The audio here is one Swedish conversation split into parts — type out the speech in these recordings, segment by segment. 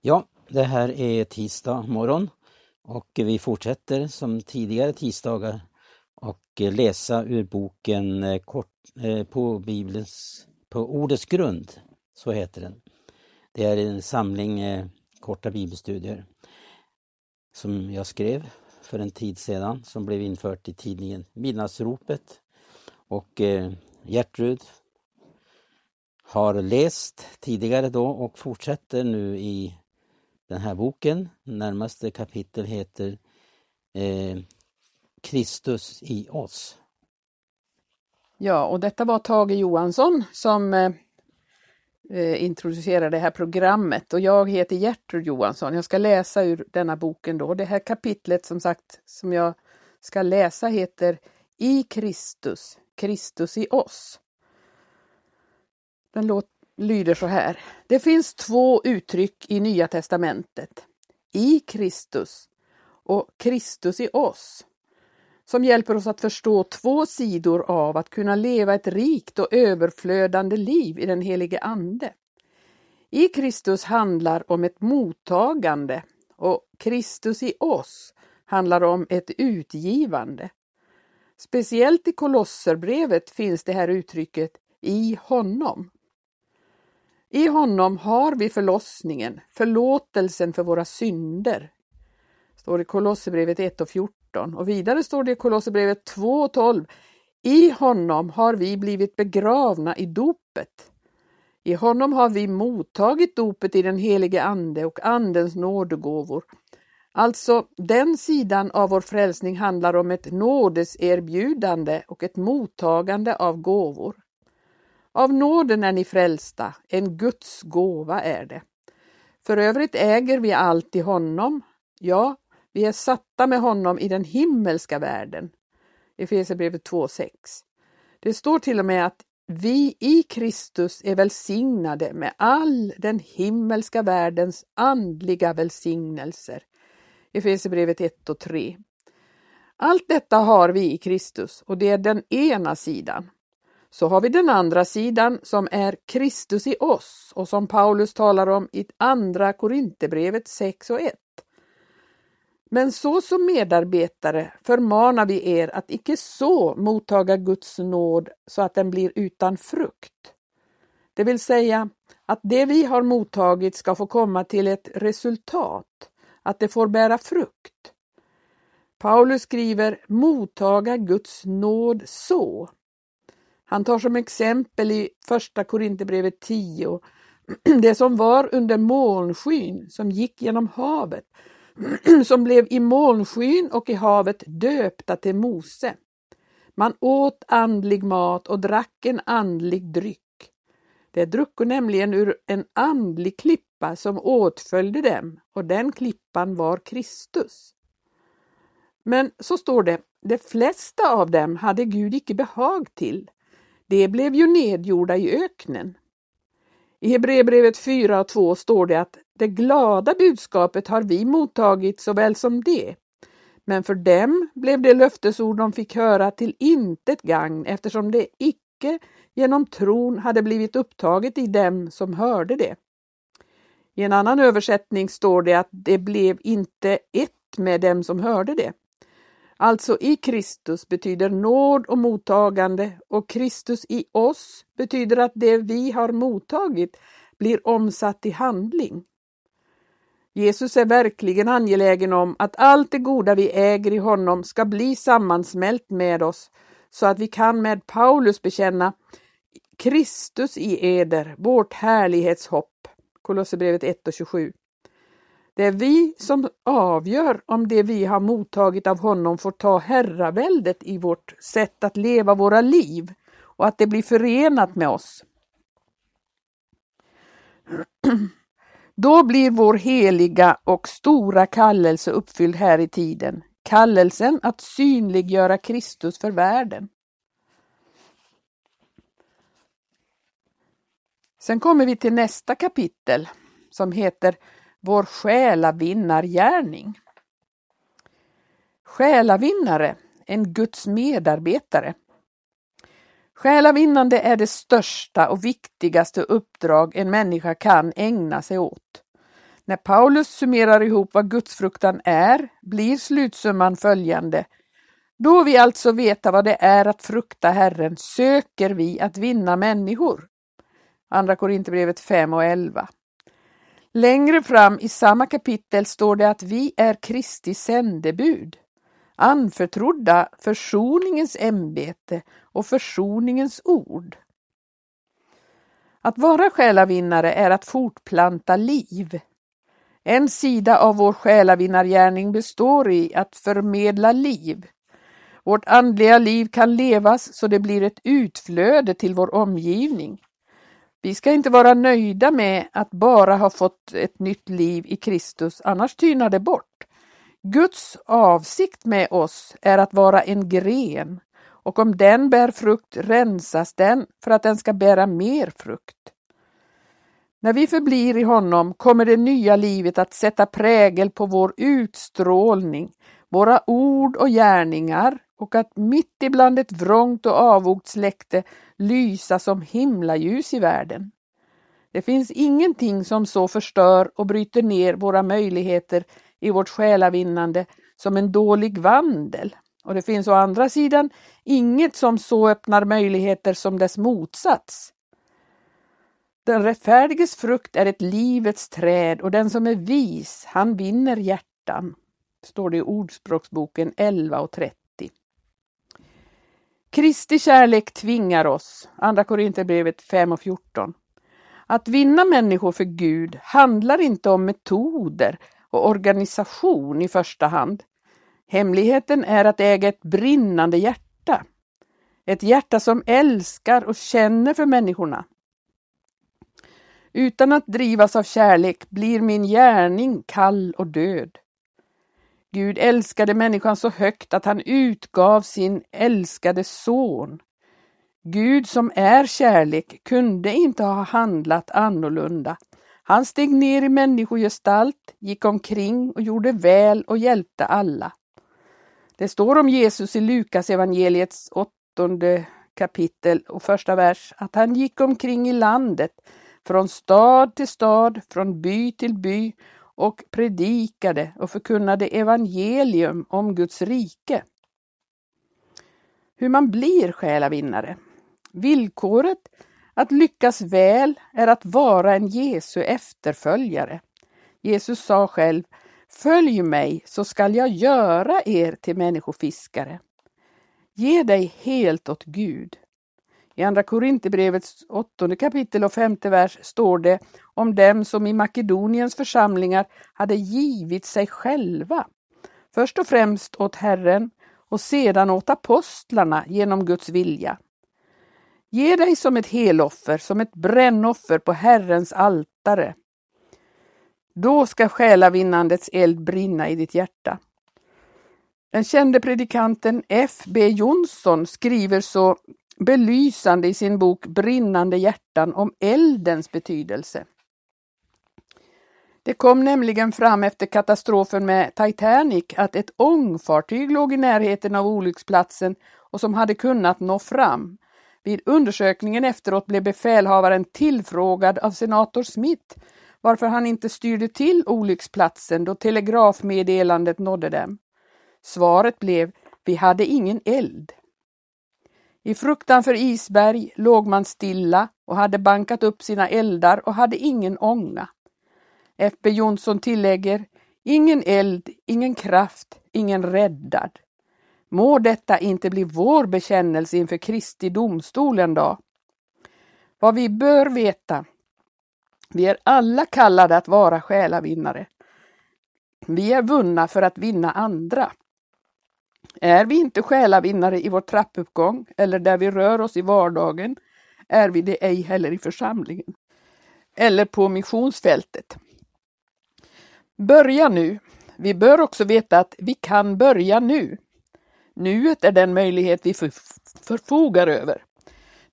Ja, det här är tisdag morgon och vi fortsätter som tidigare tisdagar och läsa ur boken eh, kort, eh, på Bibelns, på Ordets grund, så heter den. Det är en samling eh, korta bibelstudier som jag skrev för en tid sedan som blev infört i tidningen Midnattsropet. Och Gertrud har läst tidigare då och fortsätter nu i den här boken. Närmaste kapitel heter eh, Kristus i oss. Ja, och detta var Tage Johansson som eh, eh introducerade det här programmet och jag heter Gertrud Johansson. Jag ska läsa ur denna boken då. Det här kapitlet som sagt som jag ska läsa heter I Kristus, Kristus i oss. Den låter lyder så här. Det finns två uttryck i Nya testamentet. I Kristus och Kristus i oss. Som hjälper oss att förstå två sidor av att kunna leva ett rikt och överflödande liv i den helige Ande. I Kristus handlar om ett mottagande och Kristus i oss handlar om ett utgivande. Speciellt i Kolosserbrevet finns det här uttrycket i honom. I honom har vi förlossningen, förlåtelsen för våra synder. Står i Kolosserbrevet 1 och 14 och vidare står det i Kolosserbrevet 2 och 12. I honom har vi blivit begravna i dopet. I honom har vi mottagit dopet i den helige Ande och Andens nådegåvor. Alltså, den sidan av vår frälsning handlar om ett nådeserbjudande och ett mottagande av gåvor. Av nåden är ni frälsta, en Guds gåva är det. För övrigt äger vi allt i honom, ja, vi är satta med honom i den himmelska världen. Efesierbrevet 2.6. Det står till och med att vi i Kristus är välsignade med all den himmelska världens andliga välsignelser. Efesierbrevet 1 och 3. Allt detta har vi i Kristus och det är den ena sidan. Så har vi den andra sidan som är Kristus i oss och som Paulus talar om i andra Korinthierbrevet 6 och 1. Men så som medarbetare förmanar vi er att icke så mottaga Guds nåd så att den blir utan frukt. Det vill säga att det vi har mottagit ska få komma till ett resultat, att det får bära frukt. Paulus skriver mottaga Guds nåd så han tar som exempel i första Korinthierbrevet 10 det som var under molnskyn som gick genom havet, som blev i molnskyn och i havet döpta till Mose. Man åt andlig mat och drack en andlig dryck. Det drucko nämligen ur en andlig klippa som åtföljde dem och den klippan var Kristus. Men så står det, de flesta av dem hade Gud icke behag till, de blev ju nedgjorda i öknen. I Hebreerbrevet 4 och 2 står det att det glada budskapet har vi mottagit såväl som det. Men för dem blev det löftesord de fick höra till intet gagn eftersom det icke genom tron hade blivit upptaget i dem som hörde det. I en annan översättning står det att det blev inte ett med dem som hörde det. Alltså i Kristus betyder nåd och mottagande och Kristus i oss betyder att det vi har mottagit blir omsatt i handling. Jesus är verkligen angelägen om att allt det goda vi äger i honom ska bli sammansmält med oss så att vi kan med Paulus bekänna Kristus i eder, vårt härlighetshopp. Kolosserbrevet 1 och 27. Det är vi som avgör om det vi har mottagit av honom får ta herraväldet i vårt sätt att leva våra liv och att det blir förenat med oss. Då blir vår heliga och stora kallelse uppfylld här i tiden. Kallelsen att synliggöra Kristus för världen. Sen kommer vi till nästa kapitel som heter vår själavinnargärning. Själavinnare, en Guds medarbetare. Själavinnande är det största och viktigaste uppdrag en människa kan ägna sig åt. När Paulus summerar ihop vad gudsfruktan är blir slutsumman följande. Då vi alltså veta vad det är att frukta Herren söker vi att vinna människor. Andra Korinthierbrevet 5 och 11. Längre fram i samma kapitel står det att vi är Kristi sändebud, anförtrodda försoningens ämbete och försoningens ord. Att vara själavinnare är att fortplanta liv. En sida av vår själavinnargärning består i att förmedla liv. Vårt andliga liv kan levas så det blir ett utflöde till vår omgivning. Vi ska inte vara nöjda med att bara ha fått ett nytt liv i Kristus, annars tynar det bort. Guds avsikt med oss är att vara en gren och om den bär frukt rensas den för att den ska bära mer frukt. När vi förblir i honom kommer det nya livet att sätta prägel på vår utstrålning, våra ord och gärningar och att mitt ibland ett vrångt och avogt släkte lysa som himlaljus i världen. Det finns ingenting som så förstör och bryter ner våra möjligheter i vårt själavinnande som en dålig vandel. Och det finns å andra sidan inget som så öppnar möjligheter som dess motsats. Den rättfärdiges frukt är ett livets träd och den som är vis, han vinner hjärtan. Står det i Ordspråksboken 11 och 30. Kristi kärlek tvingar oss, Andra Korinthierbrevet 5 och 14. Att vinna människor för Gud handlar inte om metoder och organisation i första hand. Hemligheten är att äga ett brinnande hjärta. Ett hjärta som älskar och känner för människorna. Utan att drivas av kärlek blir min gärning kall och död. Gud älskade människan så högt att han utgav sin älskade son. Gud som är kärlek kunde inte ha handlat annorlunda. Han steg ner i människogestalt, gick omkring och gjorde väl och hjälpte alla. Det står om Jesus i Lukas evangeliets åttonde kapitel och första vers att han gick omkring i landet från stad till stad, från by till by och predikade och förkunnade evangelium om Guds rike. Hur man blir själavinnare. Villkoret att lyckas väl är att vara en Jesu efterföljare. Jesus sa själv Följ mig så skall jag göra er till människofiskare. Ge dig helt åt Gud. I Andra Korinthierbrevets åttonde kapitel och femte vers står det om dem som i Makedoniens församlingar hade givit sig själva, först och främst åt Herren och sedan åt apostlarna genom Guds vilja. Ge dig som ett heloffer, som ett brännoffer på Herrens altare. Då ska själavinnandets eld brinna i ditt hjärta. Den kände predikanten F. B. Jonsson skriver så belysande i sin bok Brinnande hjärtan om eldens betydelse. Det kom nämligen fram efter katastrofen med Titanic att ett ångfartyg låg i närheten av olycksplatsen och som hade kunnat nå fram. Vid undersökningen efteråt blev befälhavaren tillfrågad av senator Smith varför han inte styrde till olycksplatsen då telegrafmeddelandet nådde dem. Svaret blev Vi hade ingen eld. I fruktan för isberg låg man stilla och hade bankat upp sina eldar och hade ingen ånga. F.B. Jonsson tillägger Ingen eld, ingen kraft, ingen räddad. Må detta inte bli vår bekännelse inför Kristi domstol en dag. Vad vi bör veta. Vi är alla kallade att vara själavinnare. Vi är vunna för att vinna andra. Är vi inte själavinnare i vår trappuppgång eller där vi rör oss i vardagen är vi det ej heller i församlingen eller på missionsfältet. Börja nu. Vi bör också veta att vi kan börja nu. Nuet är den möjlighet vi förfogar över.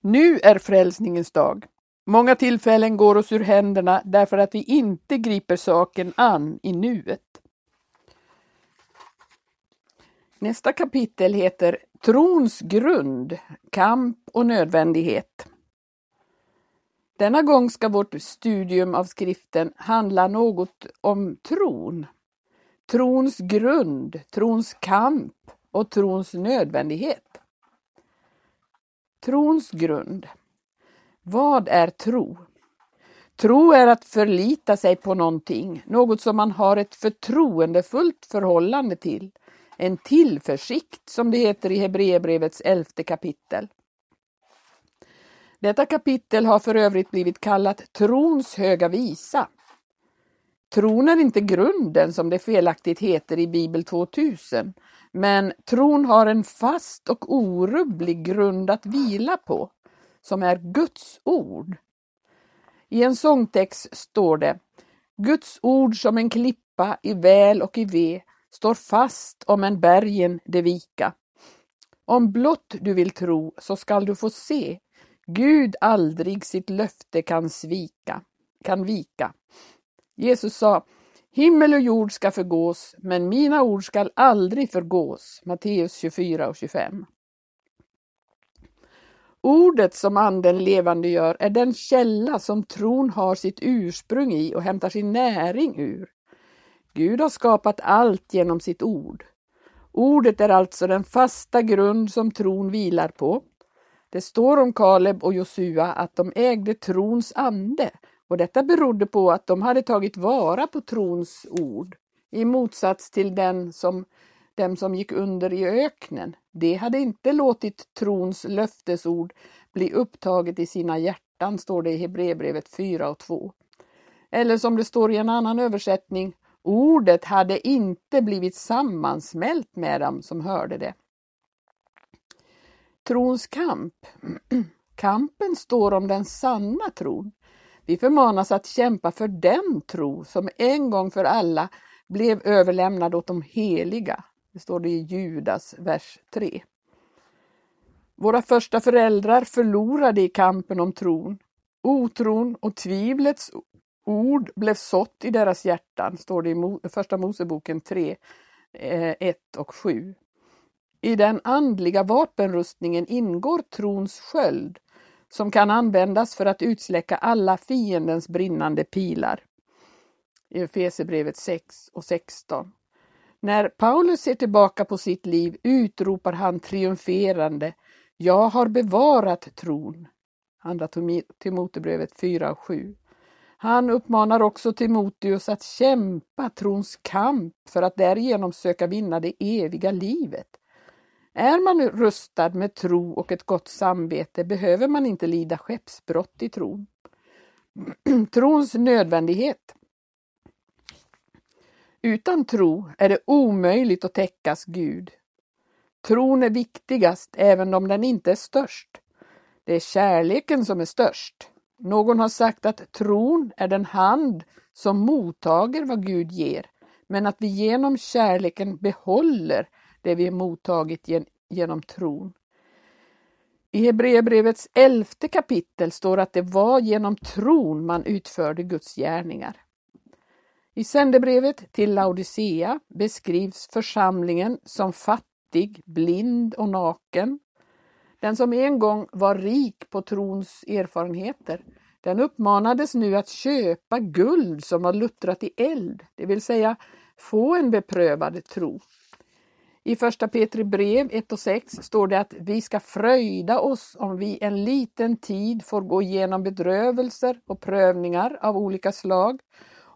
Nu är frälsningens dag. Många tillfällen går oss ur händerna därför att vi inte griper saken an i nuet. Nästa kapitel heter Trons grund, kamp och nödvändighet. Denna gång ska vårt studium av skriften handla något om tron. Trons grund, trons kamp och trons nödvändighet. Trons grund. Vad är tro? Tro är att förlita sig på någonting, något som man har ett förtroendefullt förhållande till. En tillförsikt som det heter i Hebreerbrevets elfte kapitel. Detta kapitel har för övrigt blivit kallat trons höga visa. Tron är inte grunden som det felaktigt heter i Bibel 2000, men tron har en fast och orubblig grund att vila på, som är Guds ord. I en sångtext står det Guds ord som en klippa i väl och i ve står fast om en bergen det vika. Om blott du vill tro så skall du få se Gud aldrig sitt löfte kan svika, kan vika. Jesus sa Himmel och jord ska förgås, men mina ord skall aldrig förgås. Matteus 24 och 25. Ordet som anden levande gör är den källa som tron har sitt ursprung i och hämtar sin näring ur. Gud har skapat allt genom sitt ord. Ordet är alltså den fasta grund som tron vilar på. Det står om Kaleb och Josua att de ägde trons ande och detta berodde på att de hade tagit vara på trons ord i motsats till den som, dem som gick under i öknen. De hade inte låtit trons löftesord bli upptaget i sina hjärtan, står det i Hebreerbrevet 4 och 2. Eller som det står i en annan översättning, ordet hade inte blivit sammansmält med dem som hörde det. Trons kamp. Kampen står om den sanna tron. Vi förmanas att kämpa för den tro som en gång för alla blev överlämnad åt de heliga. Det står det i Judas, vers 3. Våra första föräldrar förlorade i kampen om tron. Otron och tvivlets ord blev sått i deras hjärtan, står det i Första Moseboken 3, 1 eh, och 7. I den andliga vapenrustningen ingår trons sköld som kan användas för att utsläcka alla fiendens brinnande pilar. I Efesierbrevet 6 och 16. När Paulus ser tillbaka på sitt liv utropar han triumferande Jag har bevarat tron. Andra Timoteusbrevet 4 och 7. Han uppmanar också Timoteus att kämpa trons kamp för att därigenom söka vinna det eviga livet. Är man rustad med tro och ett gott samvete behöver man inte lida skeppsbrott i tron. Trons nödvändighet. Utan tro är det omöjligt att täckas Gud. Tron är viktigast även om den inte är störst. Det är kärleken som är störst. Någon har sagt att tron är den hand som mottager vad Gud ger, men att vi genom kärleken behåller det vi mottagit genom tron. I Hebreerbrevets elfte kapitel står att det var genom tron man utförde Guds gärningar. I sändebrevet till Laodicea beskrivs församlingen som fattig, blind och naken. Den som en gång var rik på trons erfarenheter, den uppmanades nu att köpa guld som var luttrat i eld, det vill säga få en beprövad tro. I första Petri brev 1 och 6 står det att vi ska fröjda oss om vi en liten tid får gå igenom bedrövelser och prövningar av olika slag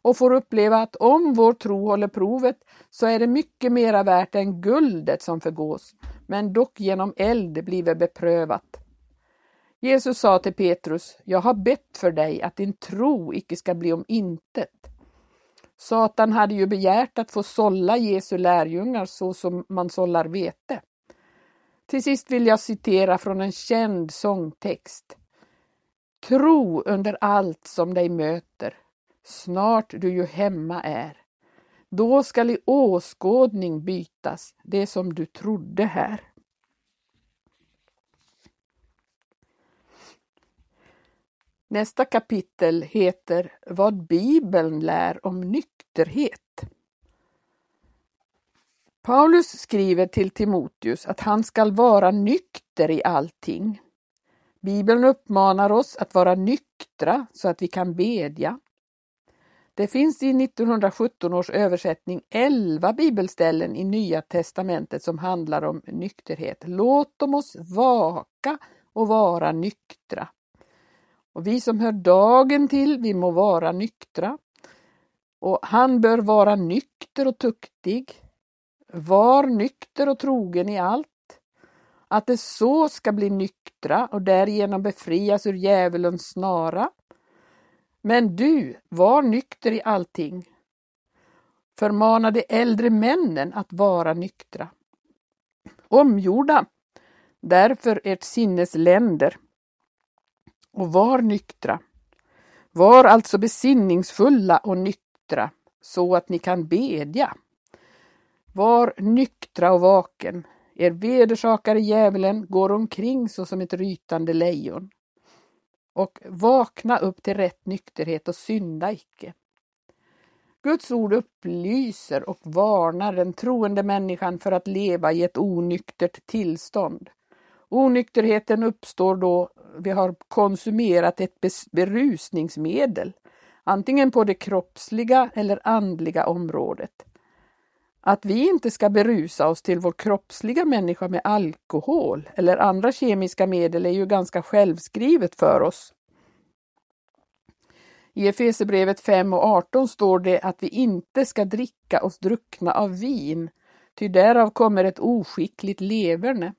och får uppleva att om vår tro håller provet så är det mycket mera värt än guldet som förgås, men dock genom eld bliver beprövat. Jesus sa till Petrus, jag har bett för dig att din tro icke ska bli om intet. Satan hade ju begärt att få sålla Jesu lärjungar så som man sållar vete. Till sist vill jag citera från en känd sångtext. Tro under allt som dig möter, snart du ju hemma är. Då skall i åskådning bytas det som du trodde här. Nästa kapitel heter Vad Bibeln lär om nykterhet. Paulus skriver till Timoteus att han skall vara nykter i allting. Bibeln uppmanar oss att vara nyktra så att vi kan bedja. Det finns i 1917 års översättning 11 bibelställen i Nya testamentet som handlar om nykterhet. Låt oss vaka och vara nyktra. Och vi som hör dagen till, vi må vara nyktra. Och han bör vara nykter och tuktig. Var nykter och trogen i allt. Att det så ska bli nyktra och därigenom befrias ur djävulens snara. Men du, var nykter i allting. Förmana de äldre männen att vara nyktra. Omgjorda därför ert sinnes länder och var nyktra. Var alltså besinningsfulla och nyktra så att ni kan bedja. Var nyktra och vaken. Er vedersakare djävulen går omkring såsom ett rytande lejon. Och vakna upp till rätt nykterhet och synda icke. Guds ord upplyser och varnar den troende människan för att leva i ett onyktert tillstånd. Onykterheten uppstår då vi har konsumerat ett berusningsmedel, antingen på det kroppsliga eller andliga området. Att vi inte ska berusa oss till vår kroppsliga människa med alkohol eller andra kemiska medel är ju ganska självskrivet för oss. I Efesierbrevet 5 och 18 står det att vi inte ska dricka oss druckna av vin, ty därav kommer ett oskickligt leverne.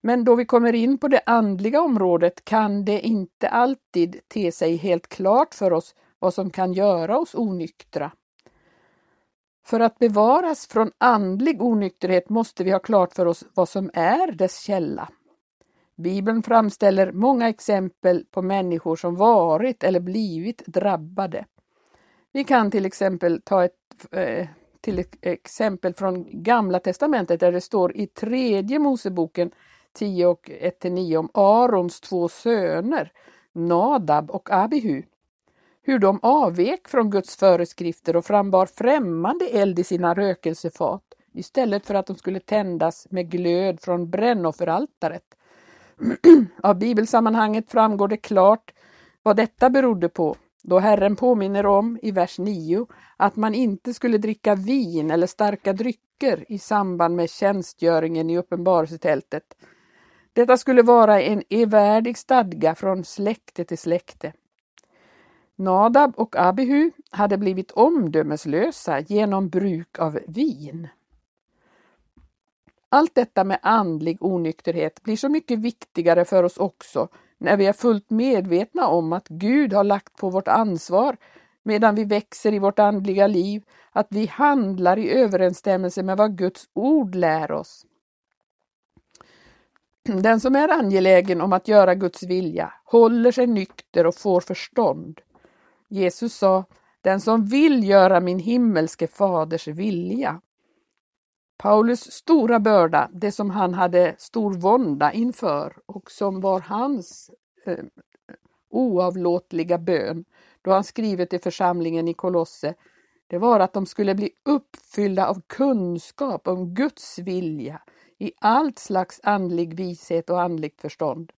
Men då vi kommer in på det andliga området kan det inte alltid te sig helt klart för oss vad som kan göra oss onyktra. För att bevaras från andlig onykterhet måste vi ha klart för oss vad som är dess källa. Bibeln framställer många exempel på människor som varit eller blivit drabbade. Vi kan till exempel ta ett eh, till exempel från Gamla testamentet där det står i tredje Moseboken 10 och 1-9 om Arons två söner, Nadab och Abihu. Hur de avvek från Guds föreskrifter och frambar främmande eld i sina rökelsefat istället för att de skulle tändas med glöd från brännofferaltaret. Av bibelsammanhanget framgår det klart vad detta berodde på då Herren påminner om i vers 9 att man inte skulle dricka vin eller starka drycker i samband med tjänstgöringen i uppenbarelsetältet detta skulle vara en evärdig stadga från släkte till släkte. Nadab och Abihu hade blivit omdömeslösa genom bruk av vin. Allt detta med andlig onykterhet blir så mycket viktigare för oss också när vi är fullt medvetna om att Gud har lagt på vårt ansvar medan vi växer i vårt andliga liv, att vi handlar i överensstämmelse med vad Guds ord lär oss. Den som är angelägen om att göra Guds vilja håller sig nykter och får förstånd. Jesus sa, den som vill göra min himmelske faders vilja. Paulus stora börda, det som han hade stor vånda inför och som var hans eh, oavlåtliga bön då han skrivit till församlingen i Kolosse, det var att de skulle bli uppfyllda av kunskap om Guds vilja i allt slags andlig vishet och andligt förstånd.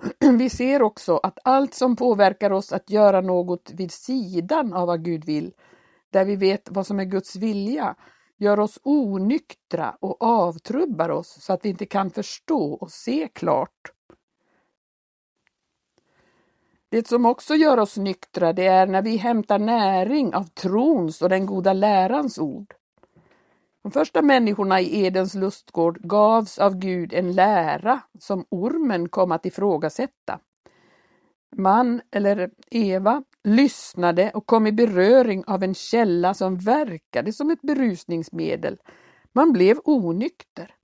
Vi ser också att allt som påverkar oss att göra något vid sidan av vad Gud vill, där vi vet vad som är Guds vilja, gör oss onyktra och avtrubbar oss så att vi inte kan förstå och se klart. Det som också gör oss nyktra det är när vi hämtar näring av trons och den goda lärans ord. De första människorna i Edens lustgård gavs av Gud en lära som ormen kom att ifrågasätta. Man, eller Eva, lyssnade och kom i beröring av en källa som verkade som ett berusningsmedel. Man blev onykter.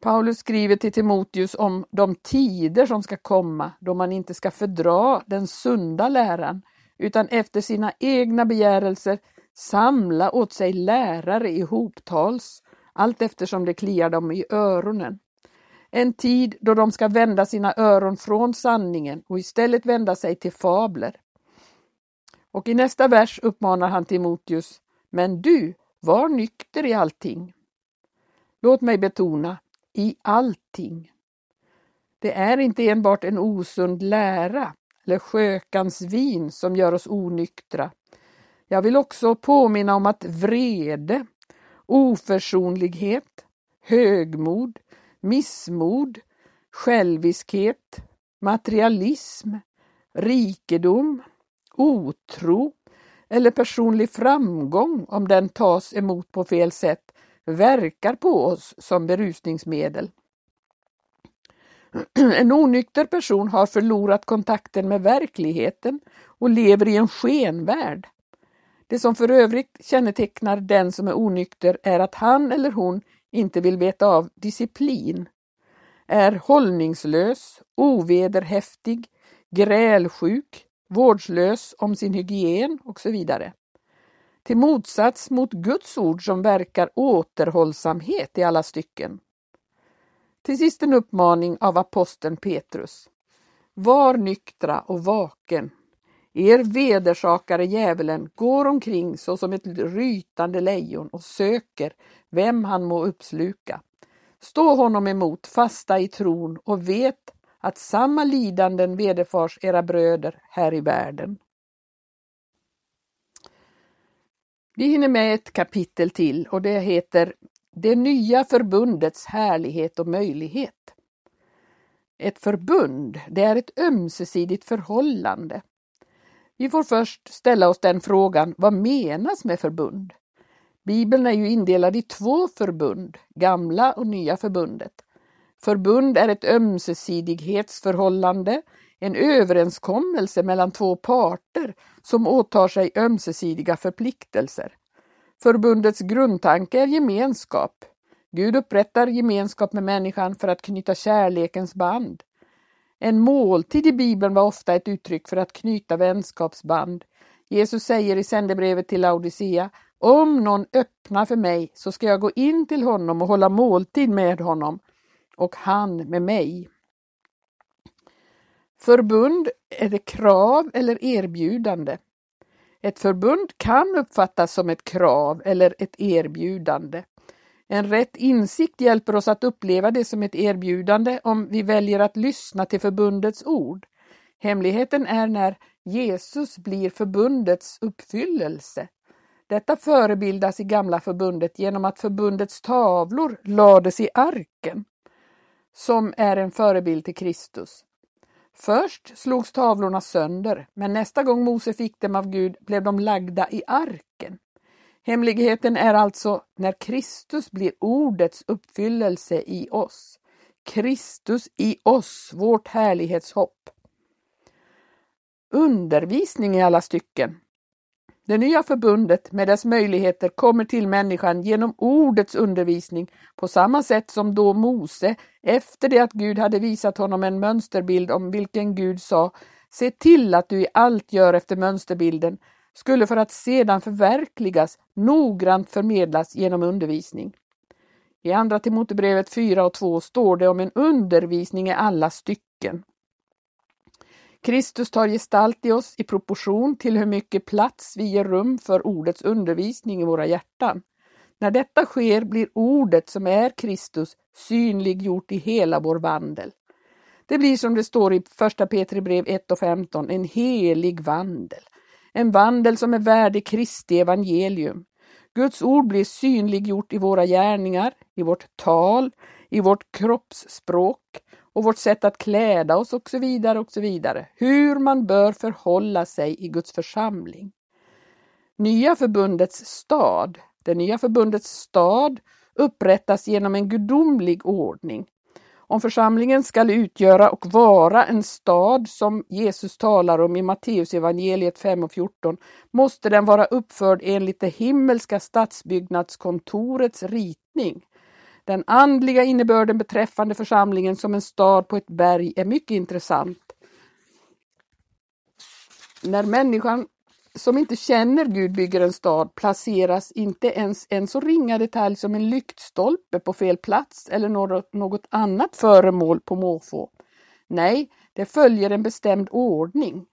Paulus skriver till Timoteus om de tider som ska komma då man inte ska fördra den sunda läran utan efter sina egna begärelser samla åt sig lärare i hoptals, allt eftersom det kliar dem i öronen. En tid då de ska vända sina öron från sanningen och istället vända sig till fabler. Och i nästa vers uppmanar han Timoteus, men du, var nykter i allting. Låt mig betona, i allting. Det är inte enbart en osund lära eller skökans vin som gör oss onyktra. Jag vill också påminna om att vrede, oförsonlighet, högmod, missmod, själviskhet, materialism, rikedom, otro eller personlig framgång om den tas emot på fel sätt verkar på oss som berusningsmedel. En onykter person har förlorat kontakten med verkligheten och lever i en skenvärld. Det som för övrigt kännetecknar den som är onykter är att han eller hon inte vill veta av disciplin, är hållningslös, ovederhäftig, grälsjuk, vårdslös om sin hygien och så vidare. Till motsats mot Guds ord som verkar återhållsamhet i alla stycken. Till sist en uppmaning av aposteln Petrus. Var nyktra och vaken. Er vedersakare djävulen går omkring såsom ett rytande lejon och söker vem han må uppsluka. Stå honom emot, fasta i tron och vet att samma lidanden vederfars era bröder här i världen. Vi hinner med ett kapitel till och det heter Det nya förbundets härlighet och möjlighet. Ett förbund, det är ett ömsesidigt förhållande. Vi får först ställa oss den frågan, vad menas med förbund? Bibeln är ju indelad i två förbund, gamla och nya förbundet. Förbund är ett ömsesidighetsförhållande, en överenskommelse mellan två parter som åtar sig ömsesidiga förpliktelser. Förbundets grundtanke är gemenskap. Gud upprättar gemenskap med människan för att knyta kärlekens band. En måltid i Bibeln var ofta ett uttryck för att knyta vänskapsband. Jesus säger i sändebrevet till Laodicea om någon öppnar för mig så ska jag gå in till honom och hålla måltid med honom och han med mig. Förbund är det krav eller erbjudande. Ett förbund kan uppfattas som ett krav eller ett erbjudande. En rätt insikt hjälper oss att uppleva det som ett erbjudande om vi väljer att lyssna till förbundets ord. Hemligheten är när Jesus blir förbundets uppfyllelse. Detta förebildas i gamla förbundet genom att förbundets tavlor lades i arken, som är en förebild till Kristus. Först slogs tavlorna sönder, men nästa gång Mose fick dem av Gud blev de lagda i arken. Hemligheten är alltså när Kristus blir ordets uppfyllelse i oss. Kristus i oss, vårt härlighetshopp. Undervisning i alla stycken. Det nya förbundet med dess möjligheter kommer till människan genom ordets undervisning på samma sätt som då Mose, efter det att Gud hade visat honom en mönsterbild om vilken Gud sa Se till att du i allt gör efter mönsterbilden, skulle för att sedan förverkligas noggrant förmedlas genom undervisning. I Andra Timotebrevet 4 och 2 står det om en undervisning i alla stycken. Kristus tar gestalt i oss i proportion till hur mycket plats vi ger rum för ordets undervisning i våra hjärtan. När detta sker blir ordet som är Kristus synliggjort i hela vår vandel. Det blir som det står i första Petri brev 1 och 15, en helig vandel. En vandel som är värdig Kristi evangelium. Guds ord blir synliggjort i våra gärningar, i vårt tal, i vårt kroppsspråk och vårt sätt att kläda oss och så vidare och så vidare. Hur man bör förhålla sig i Guds församling. Nya förbundets stad, det nya förbundets stad upprättas genom en gudomlig ordning. Om församlingen skall utgöra och vara en stad som Jesus talar om i Matteusevangeliet 5 och 14 måste den vara uppförd enligt det himmelska stadsbyggnadskontorets ritning. Den andliga innebörden beträffande församlingen som en stad på ett berg är mycket intressant. När människan som inte känner Gud bygger en stad placeras inte ens en så ringa detalj som en lyktstolpe på fel plats eller något annat föremål på måfå. Nej, det följer en bestämd ordning.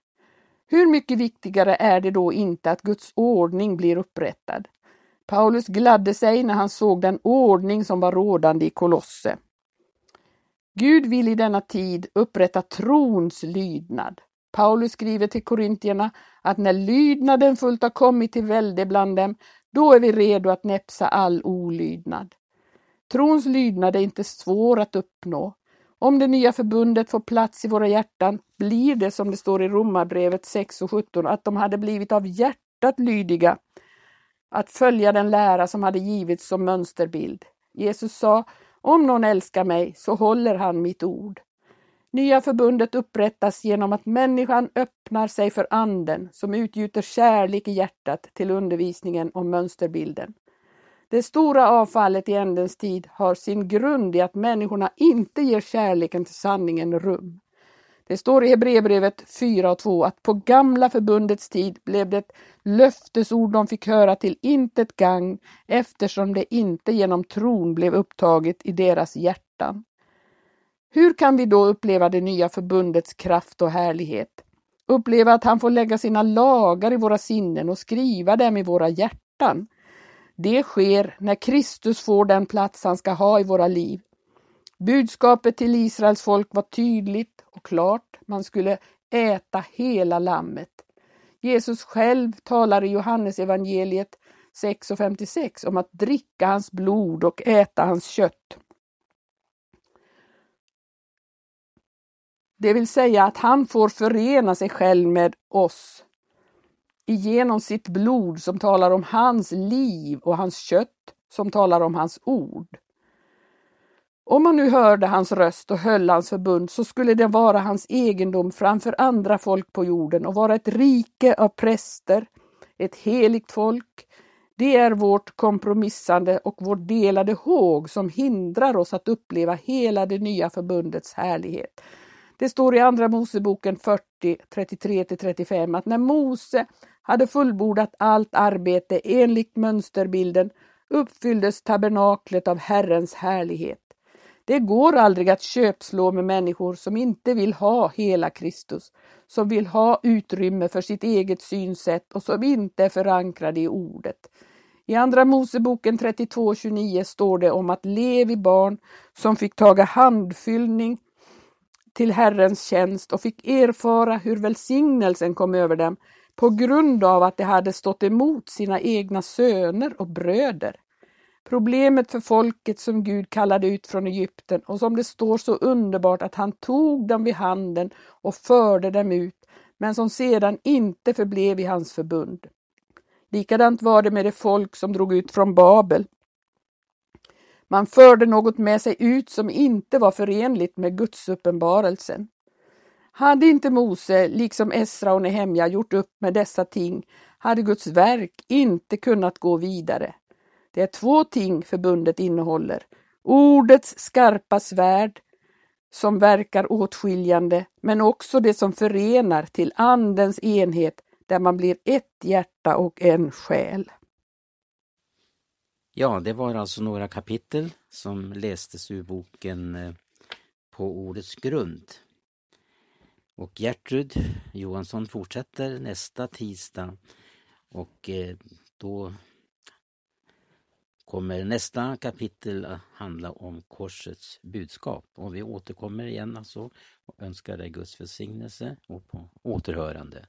Hur mycket viktigare är det då inte att Guds ordning blir upprättad? Paulus gladde sig när han såg den ordning som var rådande i Kolosse. Gud vill i denna tid upprätta trons lydnad. Paulus skriver till korintierna att när lydnaden fullt har kommit till välde bland dem, då är vi redo att näpsa all olydnad. Trons lydnad är inte svår att uppnå. Om det nya förbundet får plats i våra hjärtan blir det som det står i Romarbrevet 6 och 17 att de hade blivit av hjärtat lydiga att följa den lära som hade givits som mönsterbild. Jesus sa, om någon älskar mig så håller han mitt ord. Nya förbundet upprättas genom att människan öppnar sig för anden som utgjuter kärlek i hjärtat till undervisningen om mönsterbilden. Det stora avfallet i ändens tid har sin grund i att människorna inte ger kärleken till sanningen rum. Det står i Hebreerbrevet 4 och 2 att på gamla förbundets tid blev det ett löftesord de fick höra till intet gang eftersom det inte genom tron blev upptaget i deras hjärtan. Hur kan vi då uppleva det nya förbundets kraft och härlighet? Uppleva att han får lägga sina lagar i våra sinnen och skriva dem i våra hjärtan. Det sker när Kristus får den plats han ska ha i våra liv. Budskapet till Israels folk var tydligt och klart. Man skulle äta hela lammet. Jesus själv talar i Johannes evangeliet 6 och 56 om att dricka hans blod och äta hans kött. Det vill säga att han får förena sig själv med oss genom sitt blod som talar om hans liv och hans kött som talar om hans ord. Om man nu hörde hans röst och höll hans förbund så skulle det vara hans egendom framför andra folk på jorden och vara ett rike av präster, ett heligt folk. Det är vårt kompromissande och vår delade håg som hindrar oss att uppleva hela det nya förbundets härlighet. Det står i Andra Moseboken 40, 33-35 att när Mose hade fullbordat allt arbete enligt mönsterbilden uppfylldes tabernaklet av Herrens härlighet. Det går aldrig att köpslå med människor som inte vill ha hela Kristus, som vill ha utrymme för sitt eget synsätt och som inte är förankrade i ordet. I Andra Moseboken 32.29 står det om att Levi barn som fick taga handfyllning till Herrens tjänst och fick erfara hur välsignelsen kom över dem på grund av att de hade stått emot sina egna söner och bröder. Problemet för folket som Gud kallade ut från Egypten och som det står så underbart att han tog dem vid handen och förde dem ut, men som sedan inte förblev i hans förbund. Likadant var det med det folk som drog ut från Babel. Man förde något med sig ut som inte var förenligt med Guds uppenbarelsen. Hade inte Mose, liksom Esra och Nehemja, gjort upp med dessa ting hade Guds verk inte kunnat gå vidare. Det är två ting förbundet innehåller. Ordets skarpa svärd som verkar åtskiljande, men också det som förenar till Andens enhet där man blir ett hjärta och en själ. Ja, det var alltså några kapitel som lästes ur boken eh, På ordets grund. Och Gertrud Johansson fortsätter nästa tisdag och eh, då kommer nästa kapitel att handla om korsets budskap. Och vi återkommer igen alltså och önskar dig Guds välsignelse och på återhörande.